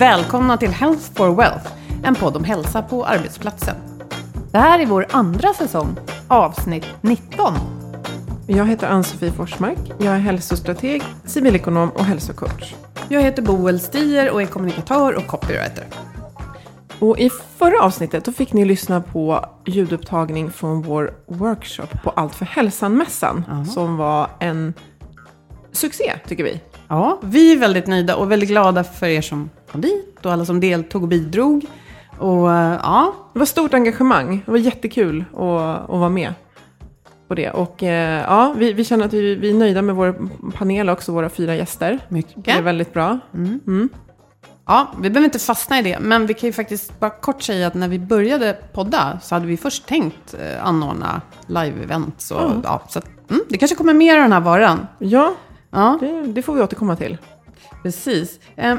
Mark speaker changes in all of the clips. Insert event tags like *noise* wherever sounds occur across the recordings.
Speaker 1: Välkomna till Health for Wealth, en podd om hälsa på arbetsplatsen. Det här är vår andra säsong, avsnitt 19.
Speaker 2: Jag heter Ann-Sofie Forsmark. Jag är hälsostrateg, civilekonom och hälsocoach.
Speaker 1: Jag heter Boel Stier och är kommunikatör och copywriter.
Speaker 2: Och i förra avsnittet då fick ni lyssna på ljudupptagning från vår workshop på Allt för hälsan-mässan. Som var en succé, tycker vi.
Speaker 1: Ja, vi är väldigt nöjda och väldigt glada för er som kom dit och alla som deltog och bidrog. Och eh, ja,
Speaker 2: Det var stort engagemang. Det var jättekul att, att vara med på det. Och eh, ja, vi, vi känner att vi, vi är nöjda med vår panel också, våra fyra gäster.
Speaker 1: mycket.
Speaker 2: Det är väldigt bra.
Speaker 1: Ja, vi behöver inte fastna i det, men vi kan ju faktiskt bara kort säga att när vi började podda så hade vi först tänkt eh, anordna live-events. Och, ja, så att, mm, det kanske kommer mer av den här varan.
Speaker 2: Ja,
Speaker 1: Ja,
Speaker 2: det, det får vi återkomma till.
Speaker 1: precis. Eh,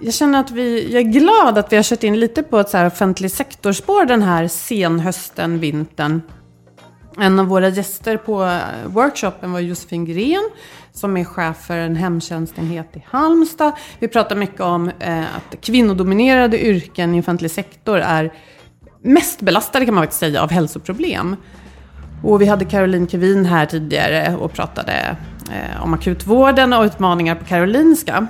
Speaker 1: jag känner att vi, jag är glad att vi har kört in lite på ett så här offentlig sektorspår den här senhösten, vintern. En av våra gäster på eh, workshopen var Josefin Gren som är chef för en hemtjänstenhet i Halmstad. Vi pratar mycket om eh, att kvinnodominerade yrken i offentlig sektor är mest belastade kan man faktiskt säga av hälsoproblem. Och vi hade Caroline Kevin här tidigare och pratade eh, om akutvården och utmaningar på Karolinska.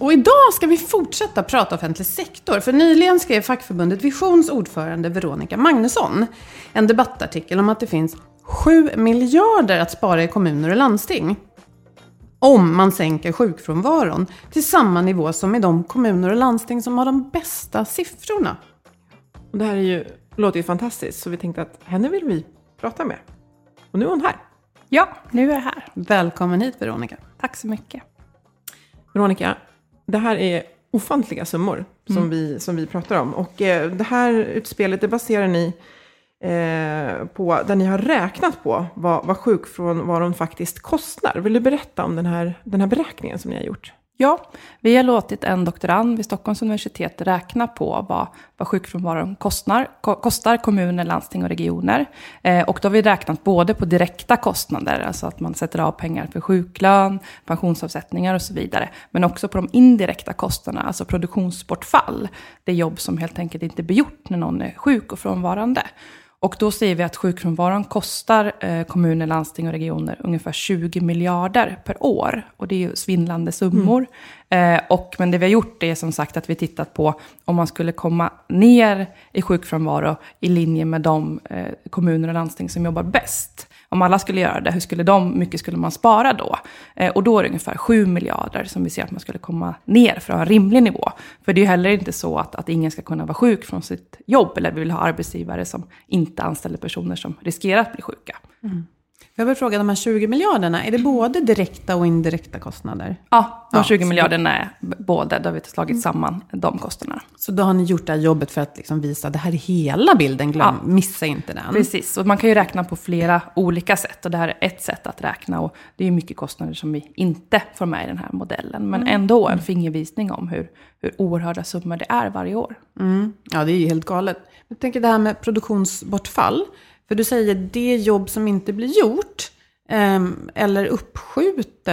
Speaker 1: Och idag ska vi fortsätta prata offentlig sektor. För nyligen skrev fackförbundet Visions ordförande Veronica Magnusson en debattartikel om att det finns 7 miljarder att spara i kommuner och landsting. Om man sänker sjukfrånvaron till samma nivå som i de kommuner och landsting som har de bästa siffrorna.
Speaker 2: Och det här är ju, låter ju fantastiskt, så vi tänkte att henne vill vi prata med. Och nu är hon här.
Speaker 3: Ja, nu är jag här.
Speaker 1: Välkommen hit Veronica.
Speaker 3: Tack så mycket.
Speaker 2: Veronica, det här är ofantliga summor som, vi, som vi pratar om. Och eh, det här utspelet, det baserar ni eh, på, där ni har räknat på vad, vad sjukfrånvaron faktiskt kostar. Vill du berätta om den här, den här beräkningen som ni har gjort?
Speaker 3: Ja, vi har låtit en doktorand vid Stockholms universitet räkna på vad, vad sjukfrånvaron kostar, kostar kommuner, landsting och regioner. Eh, och då har vi räknat både på direkta kostnader, alltså att man sätter av pengar för sjuklön, pensionsavsättningar och så vidare. Men också på de indirekta kostnaderna, alltså produktionsbortfall. Det jobb som helt enkelt inte blir gjort när någon är sjuk och frånvarande. Och då säger vi att sjukfrånvaron kostar eh, kommuner, landsting och regioner ungefär 20 miljarder per år. Och det är ju svindlande summor. Eh, och, men det vi har gjort är som sagt att vi tittat på om man skulle komma ner i sjukfrånvaro i linje med de eh, kommuner och landsting som jobbar bäst om alla skulle göra det, hur skulle de, mycket skulle man spara då? Eh, och då är det ungefär 7 miljarder som vi ser att man skulle komma ner för att ha en rimlig nivå. För det är ju heller inte så att, att ingen ska kunna vara sjuk från sitt jobb, eller vi vill ha arbetsgivare som inte anställer personer som riskerar att bli sjuka.
Speaker 1: Mm. Jag vill fråga, de här 20 miljarderna, är det både direkta och indirekta kostnader?
Speaker 3: Ja, de 20 miljarderna är både, då har vi slagit mm. samman de kostnaderna.
Speaker 1: Så då har ni gjort det här jobbet för att liksom visa det här är hela bilden, glöm, ja. missa inte den.
Speaker 3: Precis, och man kan ju räkna på flera olika sätt. Och det här är ett sätt att räkna. Och det är mycket kostnader som vi inte får med i den här modellen. Men mm. ändå en fingervisning om hur, hur oerhörda summor det är varje år.
Speaker 1: Mm. Ja, det är ju helt galet. Jag tänker det här med produktionsbortfall. För du säger det jobb som inte blir gjort, eh, eller uppskjutet.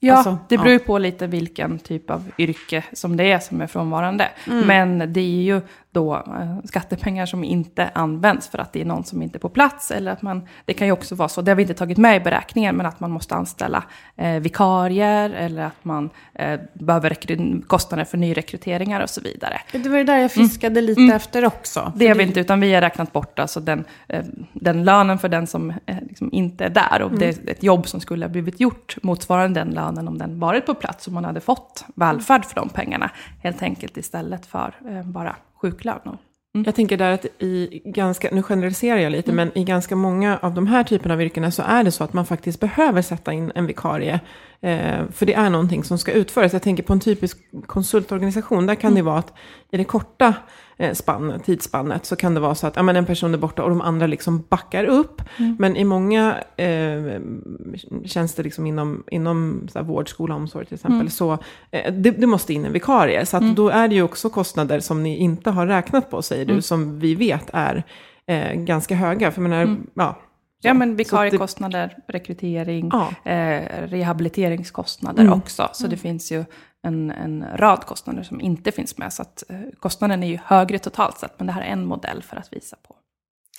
Speaker 3: Ja, alltså, det beror ju på lite vilken typ av yrke som det är som är frånvarande. Mm. Men det är ju då eh, skattepengar som inte används för att det är någon som inte är på plats. Eller att man, det kan ju också vara så, det har vi inte tagit med i beräkningen, men att man måste anställa eh, vikarier eller att man eh, behöver kostnader för nyrekryteringar och så vidare.
Speaker 1: Det var det där jag fiskade mm. lite mm. efter också.
Speaker 3: Det har vi inte, utan vi har räknat bort alltså den, eh, den lönen för den som eh, liksom inte är där. Och det är ett jobb som skulle ha blivit gjort motsvarande den lönen om den varit på plats och man hade fått välfärd för de pengarna. Helt enkelt istället för eh, bara sjuklön.
Speaker 2: Mm. Jag tänker där att i ganska, nu generaliserar jag lite, mm. men i ganska många av de här typerna av yrkena så är det så att man faktiskt behöver sätta in en vikarie. Eh, för det är någonting som ska utföras. Jag tänker på en typisk konsultorganisation, där kan mm. det vara att i det korta spann, tidsspannet så kan det vara så att ja, men en person är borta och de andra liksom backar upp. Mm. Men i många eh, tjänster liksom inom, inom så här, vård, skola, omsorg till exempel, mm. så eh, det, det, måste in en vikarie. Så att mm. då är det ju också kostnader som ni inte har räknat på, säger du, mm. som vi vet är eh, ganska höga. För menar,
Speaker 3: mm. ja, Ja, men vikariekostnader, rekrytering, ja. eh, rehabiliteringskostnader mm. också. Så mm. det finns ju en, en rad kostnader som inte finns med. Så att eh, kostnaden är ju högre totalt sett, men det här är en modell för att visa på.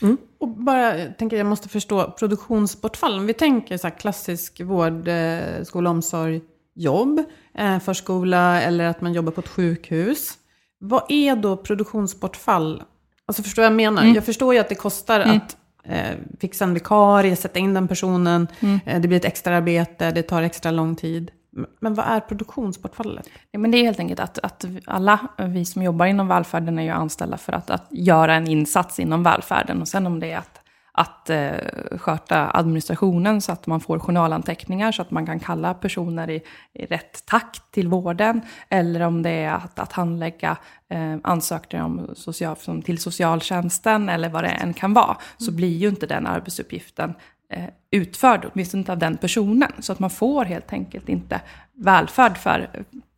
Speaker 1: Mm. Och bara, jag tänker jag måste förstå produktionsbortfall. Om vi tänker så här klassisk vård, eh, skola, omsorg, jobb, eh, förskola eller att man jobbar på ett sjukhus. Vad är då produktionsbortfall? Alltså förstår jag vad jag menar? Mm. Jag förstår ju att det kostar mm. att eh, fixa en vikarie, sätta in den personen. Mm. Eh, det blir ett extra arbete, det tar extra lång tid. Men vad är produktionsbortfallet?
Speaker 3: Ja, men det är helt enkelt att, att alla vi som jobbar inom välfärden är ju anställda för att, att göra en insats inom välfärden. Och sen om det är att, att eh, sköta administrationen så att man får journalanteckningar så att man kan kalla personer i, i rätt takt till vården. Eller om det är att, att handlägga eh, ansökningar om social, till socialtjänsten eller vad det än kan vara. Så blir ju inte den arbetsuppgiften utförd, åtminstone inte av den personen. Så att man får helt enkelt inte välfärd för,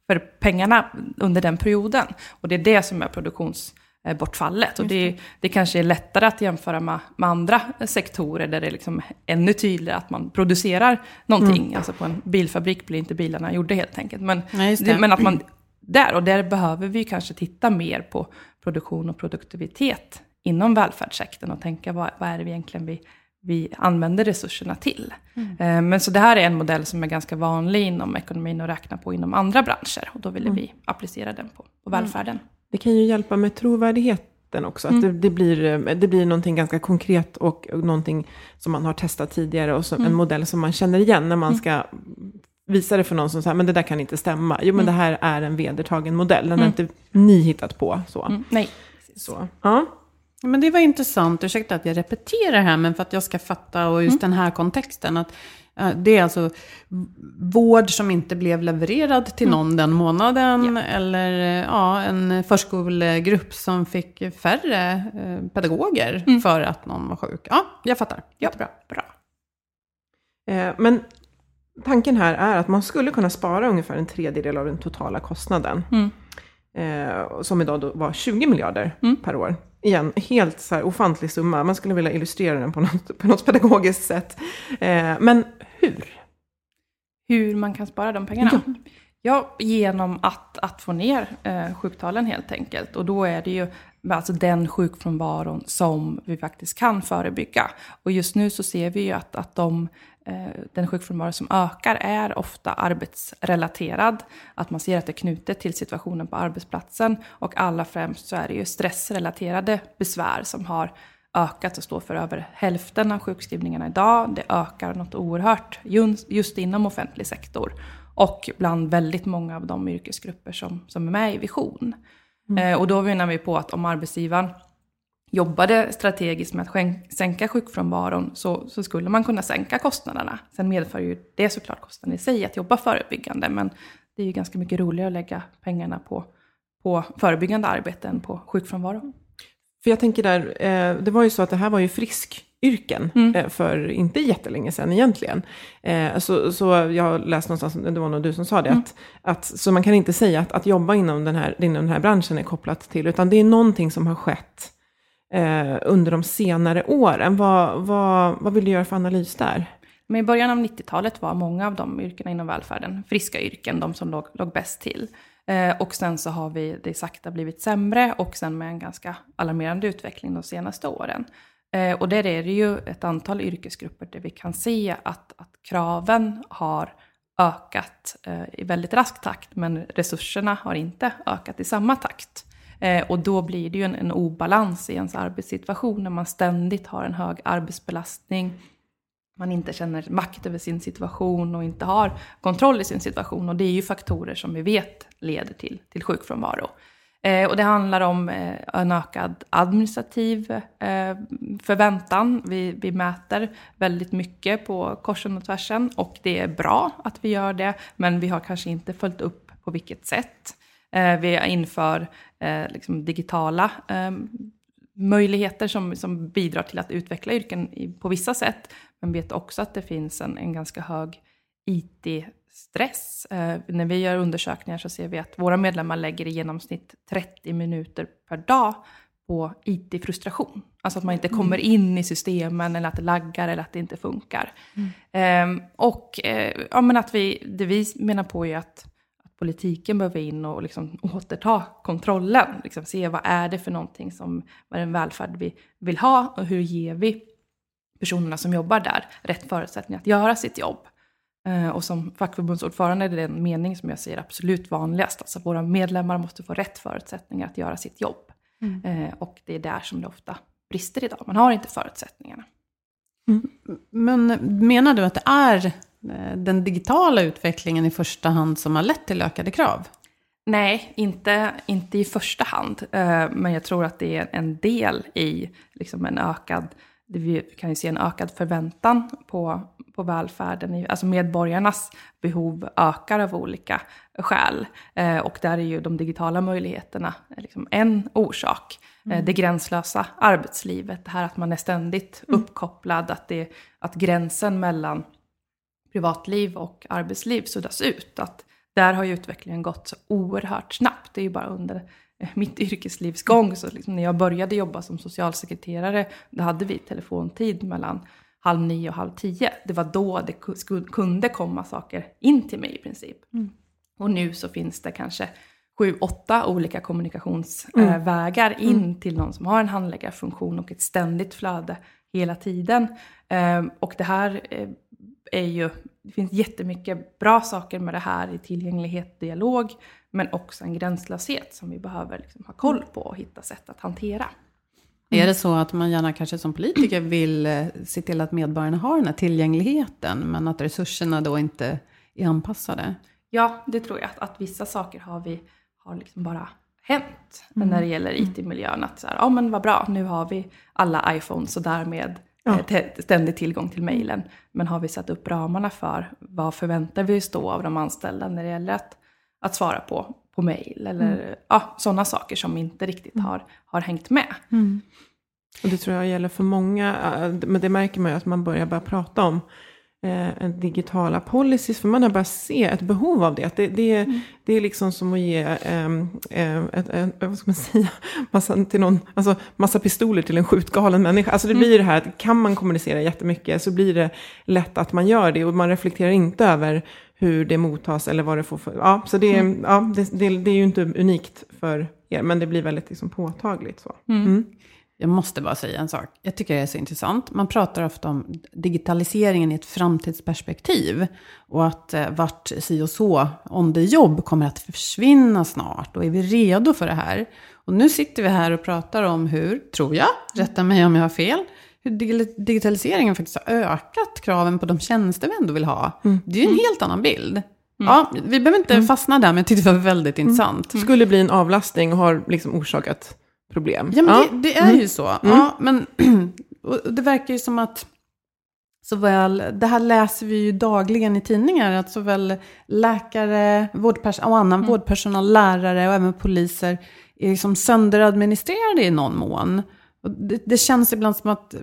Speaker 3: för pengarna under den perioden. Och det är det som är produktionsbortfallet. Och det, det kanske är lättare att jämföra med, med andra sektorer där det är liksom ännu tydligare att man producerar någonting. Mm. Alltså på en bilfabrik blir inte bilarna gjorda helt enkelt. Men, det, men att man där, och där behöver vi kanske titta mer på produktion och produktivitet inom välfärdssektorn och tänka vad, vad är det egentligen vi vi använder resurserna till. Mm. Eh, men så det här är en modell som är ganska vanlig inom ekonomin och räkna på inom andra branscher. Och då ville mm. vi applicera den på, på mm. välfärden.
Speaker 2: Det kan ju hjälpa med trovärdigheten också. Att mm. det, det, blir, eh, det blir någonting ganska konkret och någonting som man har testat tidigare. Och så, en modell som man känner igen när man ska visa det för någon som säger, men det där kan inte stämma. Jo, men det här är en vedertagen modell. Den har inte ni hittat på. Så.
Speaker 3: Nej.
Speaker 2: Så. Ja.
Speaker 1: Men det var intressant, ursäkta att jag repeterar här, men för att jag ska fatta och just mm. den här kontexten. att det är alltså vård som inte blev levererad till mm. någon den månaden. Ja. Eller ja, en förskolegrupp som fick färre eh, pedagoger mm. för att någon var sjuk. Ja, jag fattar. Jättebra. Bra.
Speaker 2: Eh, men tanken här är att man skulle kunna spara ungefär en tredjedel av den totala kostnaden. Mm. Eh, som idag då var 20 miljarder mm. per år igen, helt så här ofantlig summa. Man skulle vilja illustrera den på något, på något pedagogiskt sätt. Eh, men hur?
Speaker 3: Hur man kan spara de pengarna? Ja, ja genom att, att få ner eh, sjuktalen helt enkelt. Och då är det ju alltså den sjukfrånvaron som vi faktiskt kan förebygga. Och just nu så ser vi ju att, att de den sjukfrånvaro som ökar är ofta arbetsrelaterad. Att man ser att det är knutet till situationen på arbetsplatsen. Och allra främst så är det ju stressrelaterade besvär som har ökat och står för över hälften av sjukskrivningarna idag. Det ökar något oerhört just inom offentlig sektor och bland väldigt många av de yrkesgrupper som, som är med i Vision. Mm. Eh, och då menar vi på att om arbetsgivaren jobbade strategiskt med att sänka sjukfrånvaron så, så skulle man kunna sänka kostnaderna. Sen medför ju det såklart kostnaden i sig att jobba förebyggande, men det är ju ganska mycket roligare att lägga pengarna på, på förebyggande arbete än på sjukfrånvaro.
Speaker 2: För jag tänker där, eh, det var ju så att det här var ju friskyrken mm. eh, för inte jättelänge sedan egentligen. Eh, så, så jag läste någonstans, det var nog du som sa det, mm. att, att, så man kan inte säga att, att jobba inom den, här, inom den här branschen är kopplat till, utan det är någonting som har skett eh, under de senare åren. Vad, vad, vad vill du göra för analys där?
Speaker 3: Men i början av 90-talet var många av de yrkena inom välfärden friska yrken, de som låg, låg bäst till. Eh, och sen så har vi det sakta blivit sämre och sen med en ganska alarmerande utveckling de senaste åren. Eh, och där är det ju ett antal yrkesgrupper där vi kan se att, att kraven har ökat eh, i väldigt rask takt, men resurserna har inte ökat i samma takt. Eh, och då blir det ju en, en obalans i ens arbetssituation när man ständigt har en hög arbetsbelastning, man inte känner makt över sin situation och inte har kontroll i sin situation. Och det är ju faktorer som vi vet leder till, till sjukfrånvaro. Eh, och det handlar om eh, en ökad administrativ eh, förväntan. Vi, vi mäter väldigt mycket på korsen och tvärsen och det är bra att vi gör det, men vi har kanske inte följt upp på vilket sätt. Eh, vi inför eh, liksom digitala eh, möjligheter som, som bidrar till att utveckla yrken på vissa sätt, men vet också att det finns en, en ganska hög IT-stress. Eh, när vi gör undersökningar så ser vi att våra medlemmar lägger i genomsnitt 30 minuter per dag på IT-frustration. Alltså att man inte kommer mm. in i systemen eller att det laggar eller att det inte funkar. Mm. Eh, och eh, ja, men att vi, det vi menar på är att politiken behöver in och liksom *laughs* återta kontrollen. Liksom se vad är det för någonting som, vad är den välfärd vi vill ha och hur ger vi personerna som jobbar där rätt förutsättningar att göra sitt jobb. Eh, och som fackförbundsordförande är det en mening som jag säger absolut vanligast. Alltså våra medlemmar måste få rätt förutsättningar att göra sitt jobb. Mm. Eh, och det är där som det ofta brister idag. Man har inte förutsättningarna.
Speaker 1: Mm. Men menar du att det är den digitala utvecklingen i första hand som har lett till ökade krav?
Speaker 3: Nej, inte, inte i första hand. Eh, men jag tror att det är en del i liksom en ökad, vi kan ju se en ökad förväntan på, på välfärden. Alltså medborgarnas behov ökar av olika skäl. Eh, och där är ju de digitala möjligheterna liksom en orsak. Mm. Det gränslösa arbetslivet, det här att man är ständigt mm. uppkopplad, att, det, att gränsen mellan privatliv och arbetsliv suddas ut. Att där har ju utvecklingen gått så oerhört snabbt. Det är ju bara under eh, mitt *laughs* yrkeslivs gång. Så liksom när jag började jobba som socialsekreterare, då hade vi telefontid mellan halv nio och halv tio. Det var då det kunde komma saker in till mig i princip. Mm. Och nu så finns det kanske sju, åtta olika kommunikationsvägar mm. in mm. till någon som har en handläggarfunktion och ett ständigt flöde hela tiden. Ehm, och det här eh, är ju, det finns jättemycket bra saker med det här i tillgänglighet, dialog, men också en gränslöshet som vi behöver liksom ha koll på och hitta sätt att hantera.
Speaker 1: Mm. Är det så att man gärna kanske som politiker vill eh, se till att medborgarna har den här tillgängligheten, men att resurserna då inte är anpassade?
Speaker 3: Ja, det tror jag. Att, att vissa saker har vi har liksom bara hänt mm. när det gäller IT-miljön. Att så här, ja men vad bra, nu har vi alla iPhones och därmed ja. Eh, ständig tillgång till mejlen. Men har vi satt upp ramarna för vad förväntar vi oss då av de anställda när det gäller att, att svara på, på mejl eller mm. ja, sådana saker som inte riktigt mm. har, har hängt med. Mm.
Speaker 2: Och det tror jag gäller för många, eh, men det märker man ju att man börjar bara prata om eh, digitala policies, för man har börjat se ett behov av det. Det, det, mm. det är liksom som att ge eh, ett, ett, vad ska man *laughs* säga, massa, till någon, alltså, massa pistoler till en skjutgalen människa. Alltså det mm. blir det här att kan man kommunicera jättemycket så blir det lätt att man gör det och man reflekterar inte över hur det mottas eller vad det får för... Ja, så det, mm. ja, det, det, det är ju inte unikt för er, men det blir väldigt liksom påtagligt så. Mm.
Speaker 1: mm. Jag måste bara säga en sak. Jag tycker det är så intressant. Man pratar ofta om digitaliseringen i ett framtidsperspektiv. Och att eh, vart si och så on the jobb kommer att försvinna snart. Och är vi redo för det här? Och nu sitter vi här och pratar om hur, tror jag, rätta mig om jag har fel, hur digitaliseringen faktiskt har ökat kraven på de tjänster vi ändå vill ha. Mm. Det är ju en helt annan bild. Mm. Ja, vi behöver inte mm. fastna där, men jag tyckte det var väldigt mm. intressant.
Speaker 2: Det skulle bli en avlastning och har liksom orsakat problem.
Speaker 1: Ja, men ja. Det, det, är mm. ju så. Mm. Ja, men *clears throat* det verkar ju som att såväl, det här läser vi ju dagligen i tidningar, att såväl läkare vårdpers och annan mm. vårdpersonal, lärare och även poliser är liksom sönderadministrerade i någon mån. Och det, det känns ibland som att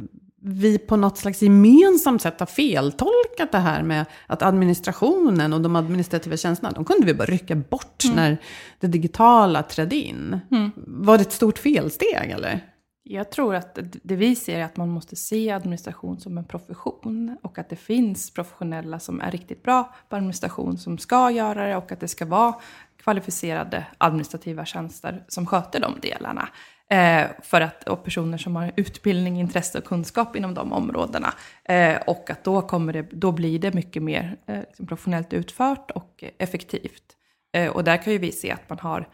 Speaker 1: vi på något slags gemensamt sätt har feltolkat det här med att administrationen och de administrativa tjänsterna, de kunde vi bara rycka bort mm. när det digitala trädde in. Mm. Var det ett stort felsteg eller?
Speaker 3: Jag tror att det vi ser är att man måste se administration som en profession och att det finns professionella som är riktigt bra på administration som ska göra det och att det ska vara kvalificerade administrativa tjänster som sköter de delarna. Eh, för att, och personer som har utbildning, intresse och kunskap inom de områdena. Eh, och att då, kommer det, då blir det mycket mer eh, liksom professionellt utfört och effektivt. Eh, och där kan ju vi se att man har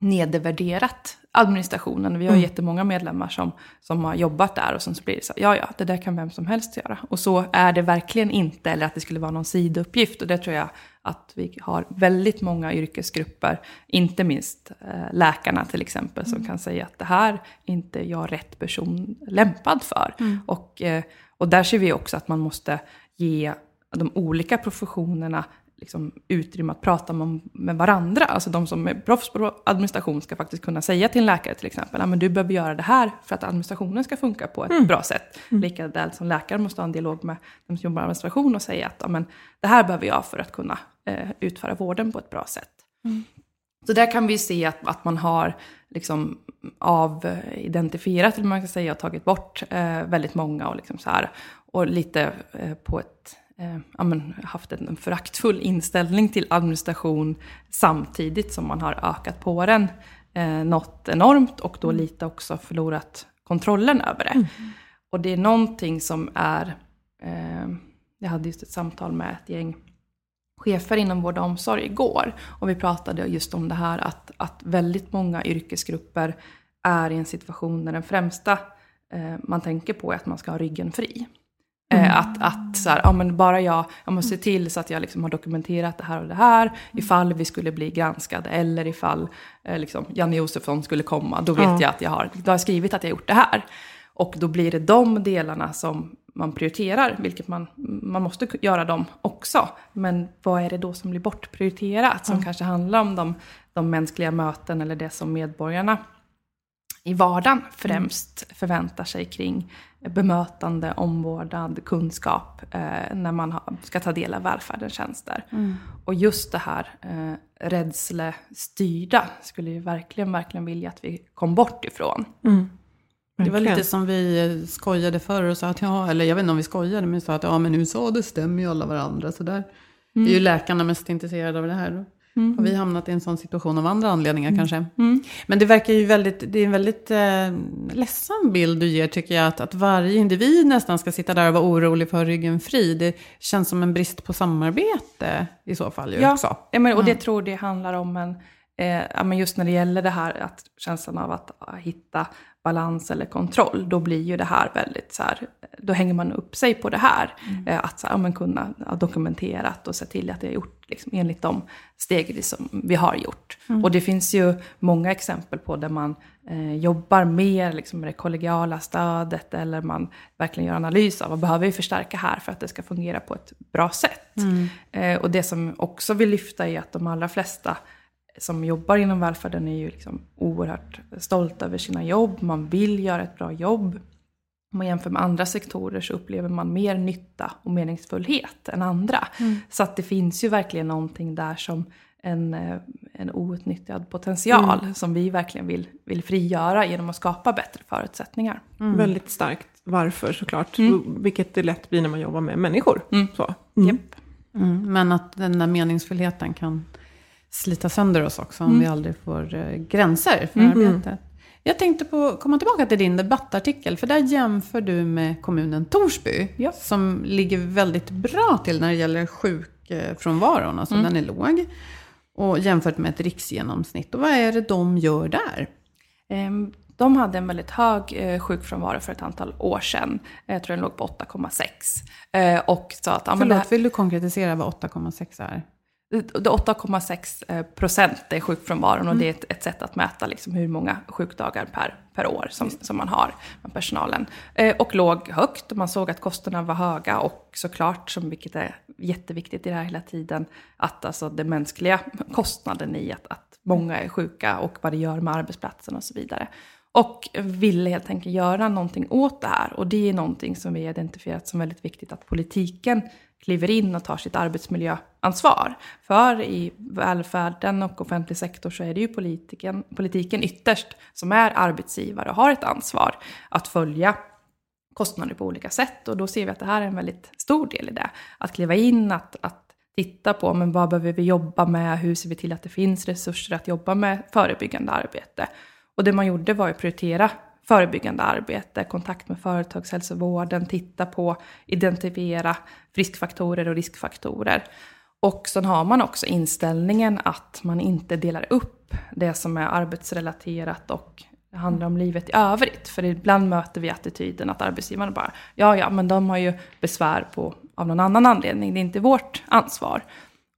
Speaker 3: nedvärderat administrationen. Vi har mm. jättemånga medlemmar som, som har jobbat där och som så blir det så ja ja, det där kan vem som helst göra. Och så är det verkligen inte, eller att det skulle vara någon sidouppgift. Och det tror jag att vi har väldigt många yrkesgrupper, inte minst eh, läkarna till exempel, som mm. kan säga att det här inte är jag rätt person lämpad för. Mm. Och, eh, och där ser vi också att man måste ge de olika professionerna liksom utrymme att prata med, med varandra. Alltså de som är proffs på administration ska faktiskt kunna säga till en läkare till exempel, att du behöver göra det här för att administrationen ska funka på ett mm. bra sätt. Mm. Likadant som läkaren måste ha en dialog med de som jobbar med administration och säga att men, det här behöver jag för att kunna eh, utföra vården på ett bra sätt. Mm. Så där kan vi se att, att man har liksom avidentifierat, eller man kan säga, och tagit bort eh, väldigt många och, liksom så här, och lite eh, på ett ja, men, haft en föraktfull inställning till administration samtidigt som man har ökat på den eh, något enormt och då mm. lite också förlorat kontrollen över det. Mm. Och det är någonting som är, eh, jag hade just ett samtal med ett gäng chefer inom vård och omsorg igår och vi pratade just om det här att, att väldigt många yrkesgrupper är i en situation där den främsta eh, man tänker på är att man ska ha ryggen fri. Eh, mm. Att, att så här, ja, men bara jag, jag måste se till så att jag liksom har dokumenterat det här och det här. Ifall vi skulle bli granskade eller ifall eh, liksom, Janne Josefsson skulle komma. Då vet ja. jag att jag har, då har jag skrivit att jag gjort det här. Och då blir det de delarna som man prioriterar, vilket man, man måste göra dem också. Men vad är det då som blir bortprioriterat? Som mm. kanske handlar om de, de mänskliga möten eller det som medborgarna i vardagen främst mm. förväntar sig kring bemötande, omvårdnad, kunskap eh, när man ska ta del av välfärdens tjänster. Mm. Och just det här eh, rädslestyrda skulle jag verkligen, verkligen vilja att vi kom bort ifrån. Mm.
Speaker 1: Det var lite som vi skojade förr och sa att ja, eller jag vet inte om vi skojade, men vi sa att ja men USA det stämmer ju alla varandra. Så där mm. är ju läkarna mest intresserade av det här. Mm. Har vi hamnat i en sån situation av andra anledningar mm. kanske. Mm. Men det verkar ju väldigt, det är en väldigt eh, ledsam bild du ger tycker jag. Att, att varje individ nästan ska sitta där och vara orolig för ryggen fri. Det känns som en brist på samarbete i så fall ju
Speaker 3: ja,
Speaker 1: också.
Speaker 3: Ja, men, och det mm. tror det handlar om en, eh, men just när det gäller det här att känslan av att hitta balans eller kontroll, då blir ju det här väldigt så här, då hänger man upp sig på det här. Mm. Eh, att så här, ja, kunna ha dokumenterat och se till att det är gjort liksom, enligt de steg som vi har gjort. Mm. Och det finns ju många exempel på där man eh, jobbar mer liksom, med det kollegiala stödet eller man verkligen gör analys av vad behöver vi förstärka här för att det ska fungera på ett bra sätt. Mm. Eh, och det som också vill lyfta är att de allra flesta som jobbar inom välfärden är ju liksom oerhört stolta över sina jobb. Man vill göra ett bra jobb. Om man jämför med andra sektorer så upplever man mer nytta och meningsfullhet än andra. Mm. Så att det finns ju verkligen någonting där som en, eh, en outnyttjad potential mm. som vi verkligen vill, vill frigöra genom att skapa bättre förutsättningar.
Speaker 2: Mm. Väldigt starkt varför såklart, mm. vilket det lätt blir när man jobbar med människor. Mm. Så.
Speaker 1: Yep. Mm. Men att den där meningsfullheten kan slita sönder oss också om mm. vi aldrig får uh, gränser för mm. arbetet. Jag tänkte på komma tillbaka till din debattartikel, för där jämför du med kommunen Torsby,
Speaker 3: Ja.
Speaker 1: som ligger väldigt bra till när det gäller sjukfrånvaron, alltså den är låg. Och jämfört med ett riksgenomsnitt. Och vad är det de gör där?
Speaker 3: Ehm, De hade en väldigt hög eh, sjukfrånvaro för ett antal år sedan. Jag tror den låg på 8,6. Eh, Och sa att här-
Speaker 1: Förlåt, vill du konkretisera vad 8,6 är?
Speaker 3: Det är 8,6 eh, procent är sjukfrånvaron och det är ett, ett sätt att mäta liksom hur många sjukdagar per, per år som, som man har med personalen. Eh, och låg högt och man såg att kostnaderna var höga och såklart, som, vilket är jätteviktigt i det här hela tiden, att alltså den mänskliga kostnaden i att, att många är sjuka och vad det gör med arbetsplatsen och så vidare. Och ville helt enkelt göra någonting åt det här. Och det är någonting som vi identifierat som väldigt viktigt att politiken kliver in och tar sitt arbetsmiljöansvar. För i välfärden och offentlig sektor så är det ju politiken, politiken ytterst som är arbetsgivare och har ett ansvar att följa kostnader på olika sätt. Och då ser vi att det här är en väldigt stor del i det. Att kliva in, att, att titta på men vad behöver vi jobba med, hur ser vi till att det finns resurser att jobba med förebyggande arbete. Och det man gjorde var att prioritera förebyggande arbete, kontakt med företagshälsovården, titta på, identifiera friskfaktorer och riskfaktorer. Och sen har man också inställningen att man inte delar upp det som är arbetsrelaterat och det handlar om livet i övrigt. För ibland möter vi attityden att arbetsgivarna bara, ja ja, men de har ju besvär på, av någon annan anledning, det är inte vårt ansvar.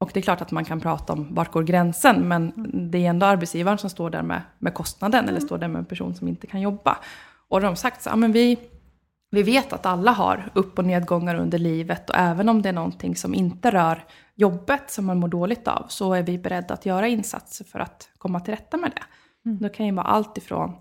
Speaker 3: Och det är klart att man kan prata om vart går gränsen, men det är ändå arbetsgivaren som står där med, med kostnaden, eller står där med en person som inte kan jobba. Och de har sagt så ja men vi, vi vet att alla har upp och nedgångar under livet och även om det är någonting som inte rör jobbet som man mår dåligt av så är vi beredda att göra insatser för att komma till rätta med det. Det kan ju vara allt ifrån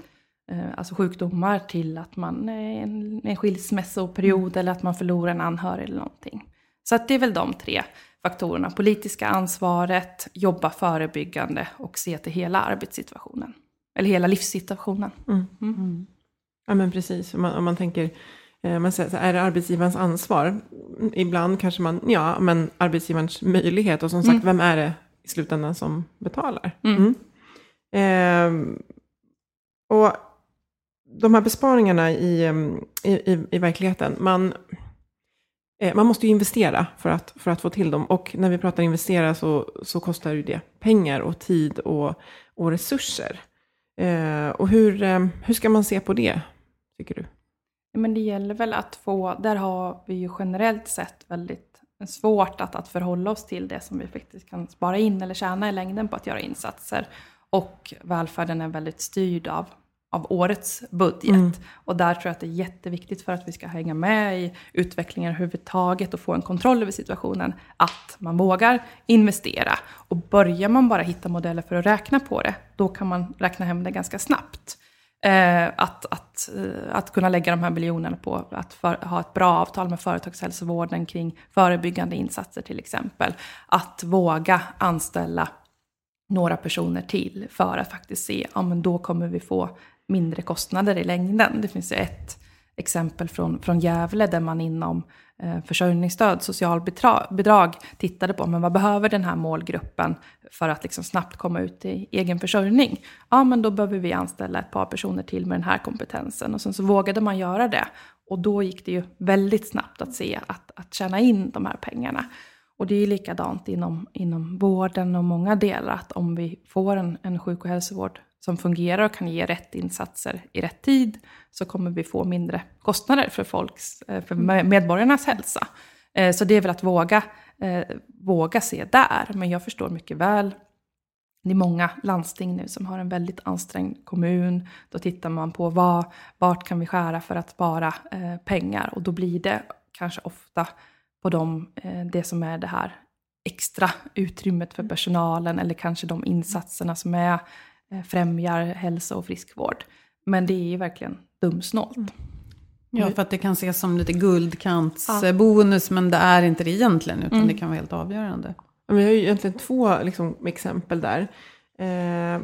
Speaker 3: eh, alltså sjukdomar till att man är en, en skilsmässoperiod eller att man förlorar en anhörig eller någonting. Så att det är väl de tre faktorerna. Politiska ansvaret, jobba förebyggande och se till hela arbetssituationen. Eller hela livssituationen.
Speaker 2: Ja, men precis. Om man, om man tänker, eh, man säger så här, är det arbetsgivarens ansvar? Mm, Ibland kanske man, ja, men arbetsgivarens möjlighet. Och som sagt, vem är det i slutändan som betalar? Mm. Ehm, och de här besparingarna i, i, i, i verkligheten, man, eh, Eh, man måste ju investera för att, för att få till dem. Och när vi pratar investera så, så kostar ju det pengar och tid och, och resurser. Eh, och hur, eh, hur ska man se på det, tycker du?
Speaker 3: Men det gäller väl att få, där har vi ju generellt sett väldigt svårt att, att förhålla oss till det som vi faktiskt kan spara in eller tjäna i längden på att göra insatser. Och välfärden är väldigt styrd av, av årets budget. Och där tror jag att det är jätteviktigt för att vi ska hänga med i utvecklingen överhuvudtaget och få en kontroll över situationen, att man vågar investera. Och börjar man bara hitta modeller för att räkna på det, då kan man räkna hem det ganska snabbt. Eh, att, att, eh, att kunna lägga de här miljonerna på att för, ha ett bra avtal med företagshälsovården kring förebyggande insatser till exempel. Att våga anställa några personer till för att faktiskt se, ja men då kommer vi få mindre kostnader i längden. Det finns ju ett exempel från, från Gävle där man inom eh, försörjningsstöd, socialbidrag tittade på men vad behöver den här målgruppen för att liksom snabbt komma ut i egen försörjning. Ja, men då behöver vi anställa ett par personer till med den här kompetensen. Och sen så vågade man göra det. Och då gick det ju väldigt snabbt att se att, att tjäna in de här pengarna. Och det är likadant inom, inom vården och många delar, att om vi får en, en sjuk och hälsovård som fungerar och kan ge rätt insatser i rätt tid, så kommer vi få mindre kostnader för, folks, eh, för medborgarnas hälsa. Eh, Så det är väl att våga, eh, våga se där. Men jag förstår mycket väl, det är många landsting nu som har en väldigt ansträngd kommun. Då tittar man på vad, vart kan vi skära för att spara pengar. Och då blir det kanske ofta på de, eh, det som är det här extra utrymmet för personalen eller kanske de insatserna som är, eh, främjar hälsa och friskvård. Men det är ju verkligen dumsnålt.
Speaker 1: Ja, för att det kan ses som lite guldkantsbonus, men det är inte det egentligen, utan det kan vara helt avgörande.
Speaker 2: Ja, Vi har ju egentligen två liksom, exempel där. Eh,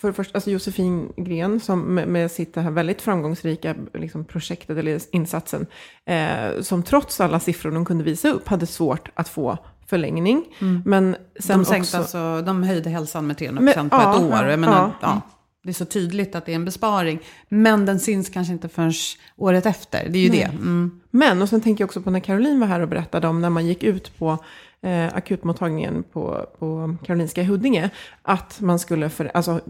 Speaker 2: för det första, alltså Josefin Gren som med, med sitt här väldigt framgångsrika liksom, projektet eller insatsen, eh, som trots alla siffror de kunde visa upp hade svårt att få förlängning. Men sen
Speaker 1: De, sänkte
Speaker 2: också,
Speaker 1: alltså, de höjde hälsan med 300%
Speaker 2: Men-
Speaker 1: på
Speaker 2: ja,
Speaker 1: ett år.
Speaker 2: ja,
Speaker 1: Jag menar,
Speaker 2: ja.
Speaker 1: ja. det är så tydligt att det är en besparing. Men den syns kanske inte förrän året efter. Det är ju
Speaker 2: Nej.
Speaker 1: det. Mm.
Speaker 2: Men, och sen tänker jag också på när Caroline var här och berättade om när man gick ut på eh, akutmottagningen på, på Karolinska i Huddinge, att man skulle för, alltså,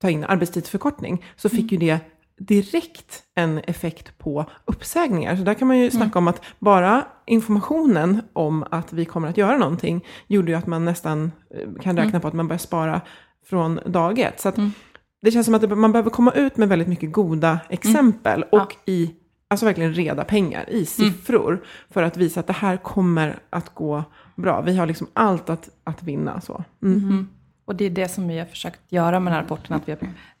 Speaker 2: ta in arbetstidsförkortning, så fick ju det direkt en effekt på uppsägningar. Så där kan man ju snacka om att bara informationen om att vi kommer att göra någonting gjorde ju att man nästan eh, kan räkna på att man börjar spara från dag ett. Så att det känns som att man behöver komma ut med väldigt mycket goda exempel och i alltså verkligen reda pengar, i siffror, för att visa att det här kommer att gå bra. Vi har liksom allt att, att vinna. Så. Mm.
Speaker 3: Och det är det som vi har försökt göra med den här rapporten, att vi har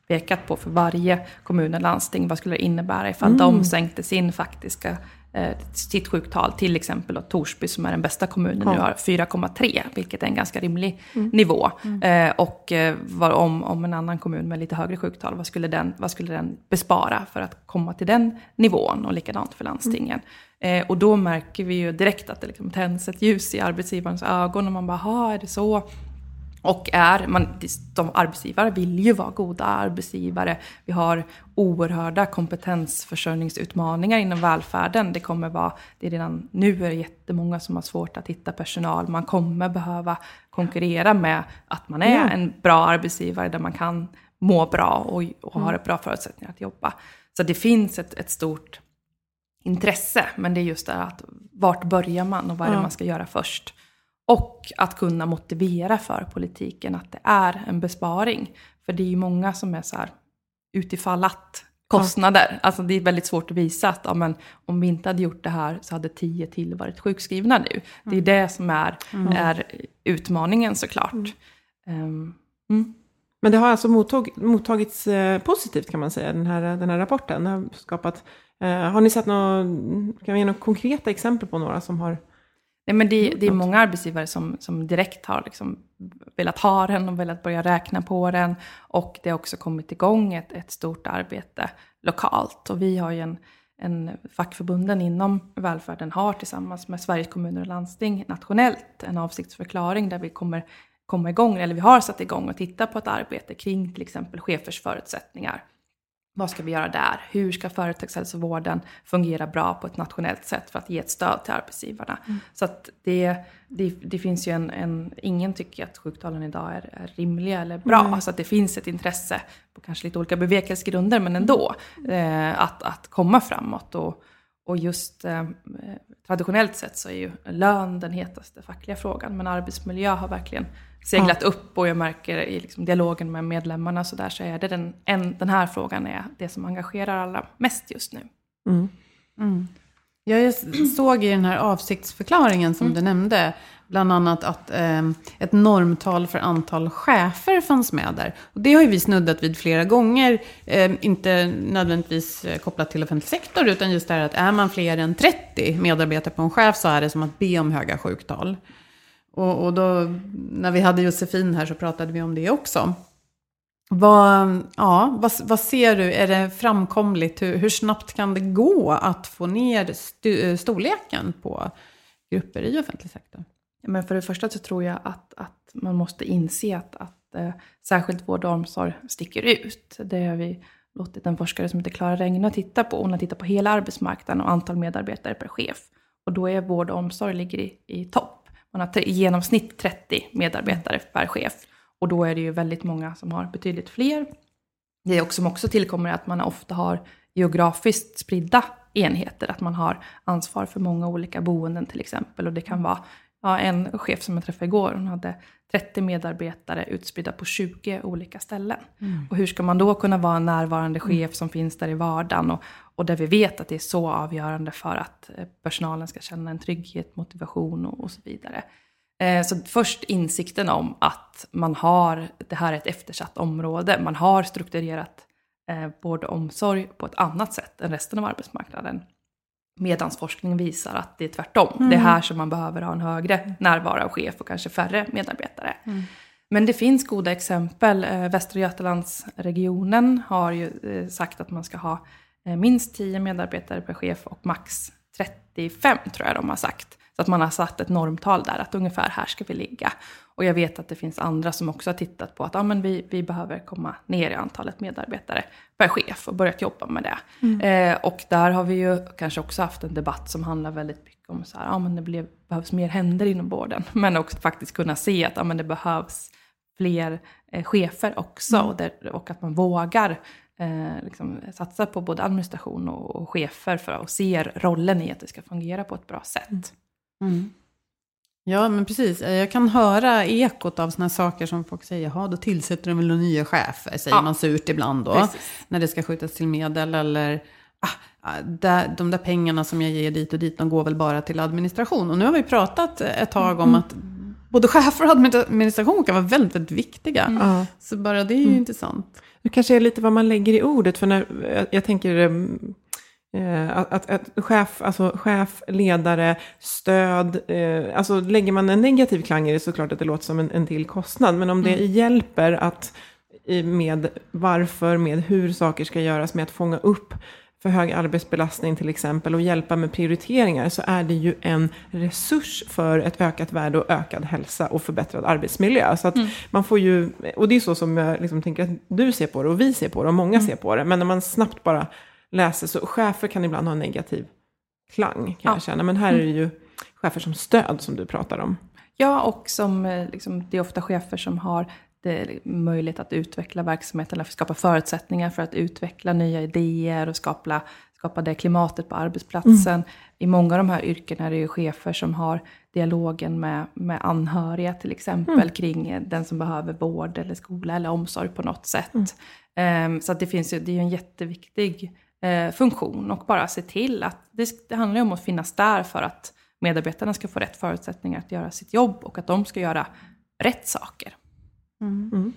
Speaker 3: pekat på för varje kommun och landsting, vad skulle det innebära ifall de sänkte sin faktiska sitt sjuktal, till exempel då Torsby som är den bästa kommunen nu har 4,3, vilket är en ganska rimlig nivå. Eh, och eh, vad, om, om en annan kommun med lite högre sjuktal, vad skulle, den, vad skulle den bespara för att komma till den nivån? Och likadant för landstingen. Eh, och då märker vi ju direkt att det liksom tänds ett ljus i arbetsgivarens ögon och man bara, "Ha, är det så? Och är, man, de arbetsgivare vill ju vara goda arbetsgivare. Vi har oerhörda kompetensförsörjningsutmaningar inom välfärden. Det kommer vara, det är redan nu är det jättemånga som har svårt att hitta personal. Man kommer behöva konkurrera med att man är en bra arbetsgivare där man kan må bra och, och har bra förutsättningar att jobba. Så det finns ett, ett stort intresse, men det är just det att vart börjar man och vad är det man ska göra först? Och att kunna motivera för politiken att det är en besparing. För det är ju många som är så här utifall att kostnader. Alltså det är väldigt svårt att visa att ja, men, om vi inte hade gjort det här så hade tio till varit sjukskrivna nu. Det är det som är, är utmaningen såklart. Ehm, mm.
Speaker 2: Men det har alltså mottag, mottagits eh, positivt kan man säga, den här, den här rapporten. Det har skapat, eh, har ni sett några, kan vi ge några konkreta exempel på några som har
Speaker 3: Nej, men det, det är många arbetsgivare som, som direkt har liksom velat ha den och velat börja räkna på den. Och det har också kommit igång ett, ett stort arbete lokalt. Och vi har ju en, en fackförbunden inom välfärden har tillsammans med Sveriges kommuner och landsting nationellt en avsiktsförklaring där vi kommer komma igång, eller vi har satt igång och titta på ett arbete kring till exempel chefers förutsättningar. Vad ska vi göra där? Hur ska företagshälsovården fungera bra på ett nationellt sätt för att ge ett stöd till arbetsgivarna? Så att det, det, det finns ju en, en... Ingen tycker att sjuktalen idag är, är rimliga eller bra. Så att det finns ett intresse på kanske lite olika bevekelsegrunder, men ändå, eh, att, att komma framåt. Och, och just eh, traditionellt sett så är ju lön den hetaste fackliga frågan, men arbetsmiljö har verkligen seglat upp och jag märker i liksom dialogen med medlemmarna så där så är det den, en, den här frågan är det som engagerar allra mest just nu.
Speaker 1: Jag just såg i den här avsiktsförklaringen som du nämnde, bland annat att eh, ett normtal för antal chefer fanns med där. Och det har ju vi snuddat vid flera gånger, eh, inte nödvändigtvis eh, kopplat till offentlig sektor, utan just det här att är man fler än 30 medarbetare på en chef så är det som att be om höga sjuktal. Och, och då, när vi hade Josefin här så pratade vi om det också. Vad, ja, vad, vad ser du? Är det framkomligt? Hur, hur snabbt kan det gå att få ner stu, eh, storleken på grupper i offentlig sektor?
Speaker 3: Men för det första så tror jag att, att man måste inse att, att eh, särskilt vård och omsorg sticker ut. Det har vi låtit en forskare som heter Klara Regne titta på. Hon har tittat på hela arbetsmarknaden och antal medarbetare per chef. Och då är vård och omsorg ligger i, i topp. Man har tre- i genomsnitt 30 medarbetare per chef. Och då är det ju väldigt många som har betydligt fler. Det också, som också tillkommer är att man ofta har geografiskt spridda enheter. Att man har ansvar för många olika boenden till exempel. Och det kan vara ja, en chef som jag träffade igår, hon hade 30 medarbetare utspridda på 20 olika ställen. Och hur ska man då kunna vara en närvarande chef som finns där i vardagen och, och där vi vet att det är så avgörande för att eh, personalen ska känna en trygghet, motivation och, och så vidare. Eh, Så först insikten om att man har, det här är ett eftersatt område, man har strukturerat eh, vård och omsorg på ett annat sätt än resten av arbetsmarknaden. Medan forskningen visar att det är tvärtom. Det är här som man behöver ha en högre närvaro av chef och kanske färre medarbetare. Men det finns goda exempel. Eh, Västra Götalandsregionen har ju eh, sagt att man ska ha eh, minst 10 medarbetare per chef och max 35 tror jag de har sagt. Så att man har satt ett normtal där, att ungefär här ska vi ligga. Och jag vet att det finns andra som också har tittat på att ja, men vi, vi behöver komma ner i antalet medarbetare per chef och börjat jobba med det. Mm. Eh, och där har vi ju kanske också haft en debatt som handlar väldigt mycket om så här, ja, men det blev, behövs mer händer inom vården. *laughs* Men också faktiskt kunna se att ja, men det behövs fler eh, chefer också mm. och, där, och, att man vågar eh, liksom, satsa på både administration och, och chefer för att se rollen i att det ska fungera på ett bra sätt. Mm.
Speaker 1: Ja, men precis. Eh, jag kan höra ekot av sådana saker som folk säger, ja då tillsätter de väl nya chefer, säger ja. man surt ibland då. Precis. När det ska skjutas till medel eller ah, ah de där pengarna som jag ger dit och dit, de går väl bara till administration. Och nu har vi pratat ett tag om mm. att både chefer och administration kan vara väldigt, väldigt viktiga. Mm. Så bara det är ju mm. intressant.
Speaker 2: Det kanske är lite vad man lägger i ordet, för när, jag, jag tänker eh, att, att, att, chef, alltså chef, ledare, stöd, eh, alltså lägger man en negativ klang i det så klart att det låter som en, en till kostnad, men om det mm. hjälper att med varför, med hur saker ska göras, med att fånga upp för hög arbetsbelastning till exempel och hjälpa med prioriteringar så är det ju en resurs för ett ökat värde och ökad hälsa och förbättrad arbetsmiljö. Så att mm. man får ju, och det är så som jag liksom tänker att du ser på det och vi ser på det och många mm. ser på det. Men när man snabbt bara läser så, chefer kan ibland ha en negativ klang kan ja. jag känna. Men här är det mm. ju chefer som stöd som du pratar om.
Speaker 3: Ja, och som, eh, liksom, det är ofta chefer som har möjlighet att utveckla verksamheten, eller skapa förutsättningar för att utveckla nya idéer och skapa, skapa det klimatet på arbetsplatsen. Mm. I många av de här yrkena är det ju chefer som har dialogen med, med anhöriga till exempel mm. kring den som behöver vård eller skola eller omsorg på något sätt. Mm. Um, så det, finns ju, det är ju en jätteviktig uh, funktion och bara se till att det, det handlar ju om att finnas där för att medarbetarna ska få rätt förutsättningar att göra sitt jobb och att de ska göra rätt saker. Mm. Mm.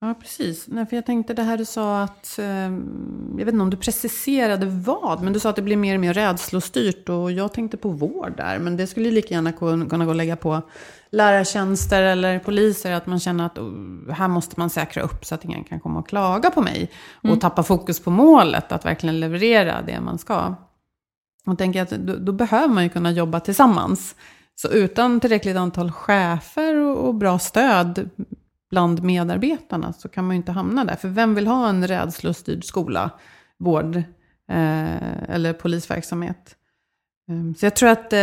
Speaker 1: Ja, precis. Nej, för jag tänkte det här du sa att, eh, jag vet inte om du preciserade vad, men du sa att det blir mer och mer rädslostyrt och jag tänkte på vård där, men det skulle lika gärna kunna gå att lägga på lärartjänster eller poliser, att man känner att oh, här måste man säkra upp så att ingen kan komma och klaga på mig och mm. tappa fokus på målet, att verkligen leverera det man ska. Och tänker att då, då behöver man ju kunna jobba tillsammans. Så utan tillräckligt antal chefer och, bra stöd bland medarbetarna så kan man ju inte hamna där. För vem vill ha en rädslostyrd skola, vård eh, eller polisverksamhet? Ehm, så jag tror att eh,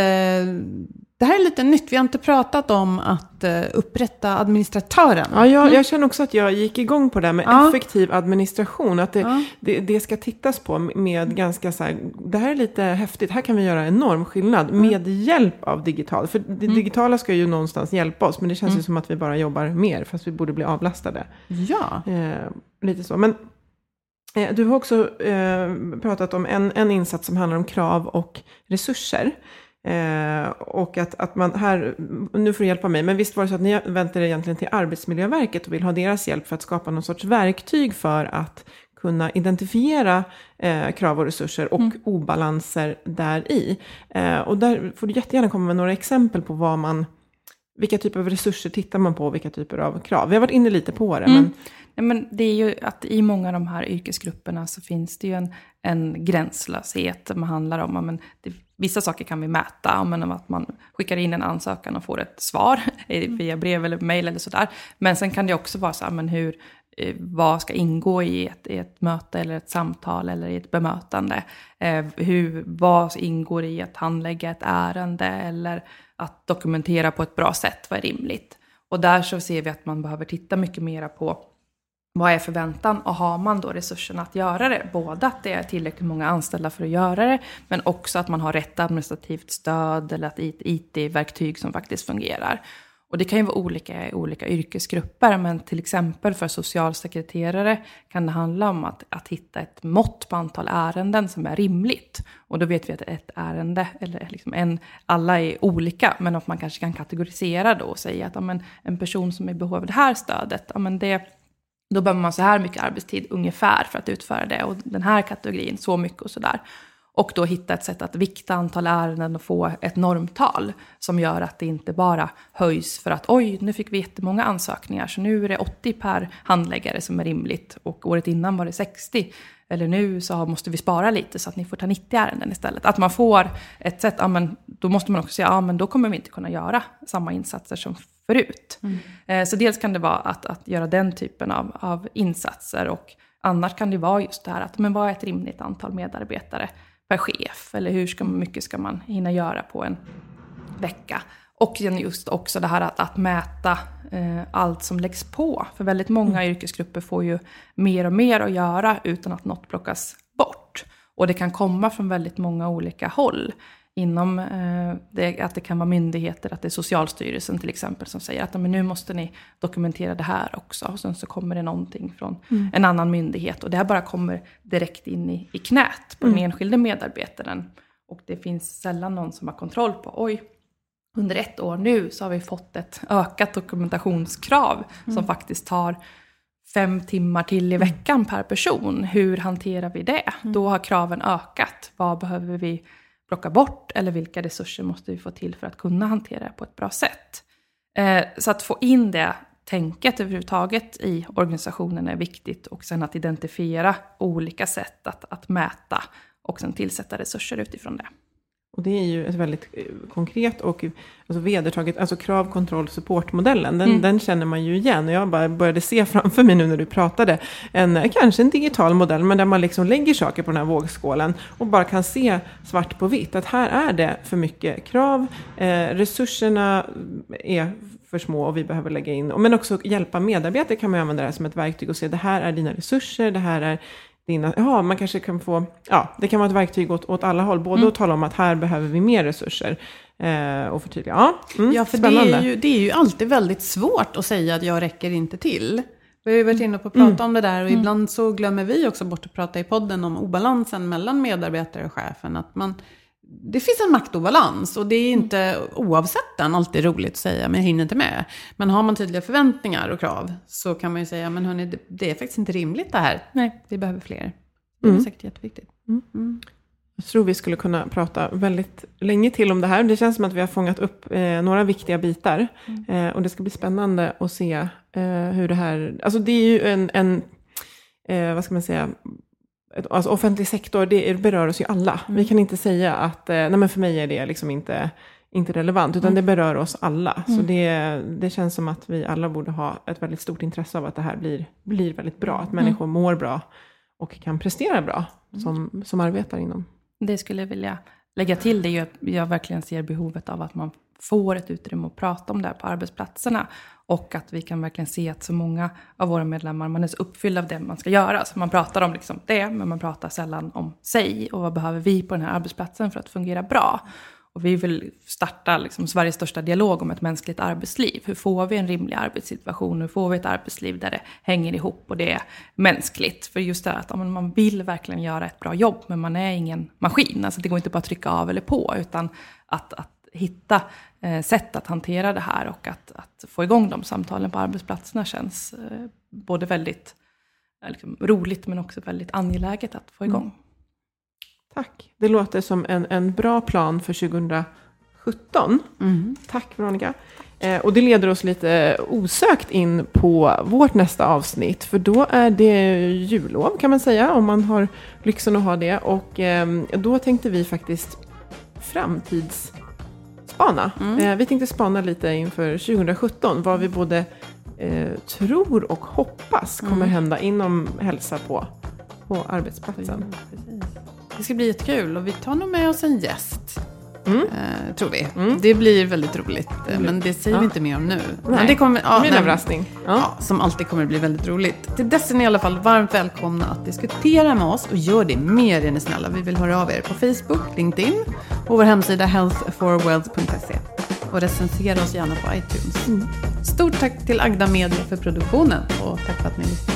Speaker 1: det här är lite nytt. Vi har inte pratat om att eh, upprätta administratören.
Speaker 2: Ja, jag, mm. jag, känner också att jag gick igång på det här med ja. effektiv administration. Att det, ja. det, det, ska tittas på med ganska så här, det här är lite häftigt, här kan vi göra enorm skillnad mm. med hjälp av digital. För det mm. digitala ska ju någonstans hjälpa oss, men det känns ju mm. som att vi bara jobbar mer, fast vi borde bli avlastade.
Speaker 1: Ja.
Speaker 2: Eh, lite så. Men du har också eh, pratat om en, en insats som handlar om krav och resurser. Eh, och att, att man här, nu får du hjälpa mig, men visst var det så att ni vänder er egentligen till Arbetsmiljöverket och vill ha deras hjälp för att skapa någon sorts verktyg för att kunna identifiera eh, krav och resurser och mm. obalanser där i. Eh, och där får du jättegärna komma med några exempel på vad man, vilka typer av resurser tittar man på, vilka typer av krav. Vi har varit inne lite på det. Mm. Men...
Speaker 3: Men det är ju att i många av de här yrkesgrupperna så finns det ju en, en gränslöshet. som handlar om men det Vissa saker kan vi mäta, men att man skickar in en ansökan och får ett svar *laughs* via brev eller mejl eller sådär. Men sen kan det också vara så här, men hur, eh, vad ska ingå i ett, i ett möte eller ett samtal eller i ett bemötande? Eh, hur, vad ingår i att handlägga ett ärende eller att dokumentera på ett bra sätt? Vad är rimligt? Och där så ser vi att man behöver titta mycket mera på vad är förväntan och har man då resurserna att göra det? Både att det är tillräckligt många anställda för att göra det, men också att man har rätt administrativt stöd eller att ett IT-verktyg som faktiskt fungerar. Och det kan ju vara olika i olika yrkesgrupper, men till exempel för socialsekreterare kan det handla om att, att hitta ett mått på antal ärenden som är rimligt. Och då vet vi att ett ärende, eller liksom en, alla är olika, men att man kanske kan kategorisera då och säga att ja, men en person som är i behov av det här stödet, ja, men det då behöver man så här mycket arbetstid ungefär för att utföra det och den här kategorin så mycket och sådär. Och då hitta ett sätt att vikta antal ärenden och få ett normtal som gör att det inte bara höjs för att oj, nu fick vi jättemånga ansökningar så nu är det 80 per handläggare som är rimligt och året innan var det 60. Eller nu så måste vi spara lite så att ni får ta 90 ärenden istället. Att man får ett sätt, ja men då måste man också säga, ja men då kommer vi inte kunna göra samma insatser som förut. Mm. Eh, så dels kan det vara att, att göra den typen av, av insatser och annars kan det vara just det här att men vad är ett rimligt antal medarbetare per chef? Eller hur ska, mycket ska man hinna göra på en vecka? Och just också det här att, att mäta eh, allt som läggs på. För väldigt många mm. yrkesgrupper får ju mer och mer att göra utan att något plockas bort. Och det kan komma från väldigt många olika håll inom eh, det, att det kan vara myndigheter, att det är Socialstyrelsen till exempel som säger att men nu måste ni dokumentera det här också. Och sen så kommer det någonting från mm. en annan myndighet och det här bara kommer direkt in i, i knät på mm. den enskilde medarbetaren. Och det finns sällan någon som har kontroll på, oj, under ett år nu så har vi fått ett ökat dokumentationskrav mm. som faktiskt tar fem timmar till i mm. veckan per person. Hur hanterar vi det? Mm. Då har kraven ökat. Vad behöver vi plocka bort eller vilka resurser måste vi få till för att kunna hantera det på ett bra sätt. Eh, så att få in det tänket överhuvudtaget i organisationen är viktigt och sen att identifiera olika sätt att, att mäta och sen tillsätta resurser utifrån det.
Speaker 2: Och det är ju ett väldigt eh, konkret och alltså vedertaget, alltså krav, kontroll, supportmodellen, den, mm. den känner man ju igen. Och jag bara började se framför mig nu när du pratade, en, kanske en digital modell, men där man liksom lägger saker på den här vågskålen och bara kan se svart på vitt, att här är det för mycket krav, eh, resurserna är för små och vi behöver lägga in, men också hjälpa medarbetare kan man använda det här som ett verktyg och se, det här är dina resurser, det här är dina, ja, man kanske kan få, ja, det kan vara ett verktyg åt, åt alla håll, både mm. att tala om att här behöver vi mer resurser eh, och förtydliga. Ja,
Speaker 1: mm, ja för spännande. det är, ju, det är ju alltid väldigt svårt att säga att jag räcker inte till. Vi har ju varit inne på att prata mm. om det där och mm. ibland så glömmer vi också bort att prata i podden om obalansen mellan medarbetare och chefen. Att man, det finns en maktobalans och det är inte oavsett den alltid roligt att säga, men jag hinner inte med. Men har man tydliga förväntningar och krav så kan man ju säga, men hörni, det, det är faktiskt inte rimligt det här. Nej, vi behöver fler. Det är mm. säkert jätteviktigt. Mm. Mm.
Speaker 2: Jag tror vi skulle kunna prata väldigt länge till om det här. Det känns som att vi har fångat upp eh, några viktiga bitar. Mm. Eh, och det ska bli spännande att se eh, hur det här... Alltså det är ju en, en eh, vad ska man säga, alltså offentlig sektor, det berör oss ju alla. Mm. Vi kan inte säga att, eh, nej men för mig är det liksom inte, inte relevant, utan mm. det berör oss alla. Mm. Så det, det känns som att vi alla borde ha ett väldigt stort intresse av att det här blir, blir väldigt bra. Att mm. människor mår bra och kan prestera bra mm. som, som arbetar inom.
Speaker 3: Det skulle jag vilja lägga till, det är ju att jag verkligen ser behovet av att man får ett utrymme att prata om det här på arbetsplatserna. Och att vi kan verkligen se att så många av våra medlemmar, man är så uppfylld av det man ska göra. Så man pratar om liksom det, men man pratar sällan om sig. Och vad behöver vi på den här arbetsplatsen för att fungera bra? Och vi vill starta liksom Sveriges största dialog om ett mänskligt arbetsliv. Hur får vi en rimlig arbetssituation? Hur får vi ett arbetsliv där det hänger ihop och det är mänskligt? För just det här att man vill verkligen göra ett bra jobb, men man är ingen maskin. Alltså det går inte bara att trycka av eller på, utan att, att hitta sätt att hantera det här och att, att, få igång de samtalen på arbetsplatserna känns eh, både väldigt eh, liksom, roligt men också väldigt angeläget att få igång. Mm.
Speaker 2: Tack. Det låter som en, en bra plan för 2017. Mm. Tack Veronica. Eh, och det leder oss lite osökt in på vårt nästa avsnitt. För då är det jullov kan man säga, om man har lyxen att ha det. Och eh, då tänkte vi faktiskt framtids spana. Mm. Eh, vi tänkte spana lite inför 2017, vad vi både eh, tror och hoppas kommer mm. hända inom hälsa på, på arbetsplatsen.
Speaker 1: Det ska bli jättekul och vi tar nog med oss en gäst. Mm. Eh, tror vi. Mm. Det blir väldigt roligt. Mm. Men det säger vi inte mer om nu.
Speaker 2: Nej. Men det kommer, ja, det blir en överraskning.
Speaker 1: Ja. som alltid kommer bli väldigt roligt. Till dess är ni i alla fall varmt välkomna att diskutera med oss. Och gör det mer är ni snälla. Vi vill höra av er på Facebook, LinkedIn och vår hemsida healthforwealth.se. Och recensera oss gärna på iTunes. Mm. Stort tack till Agda Media för produktionen och tack för att ni lyssnade.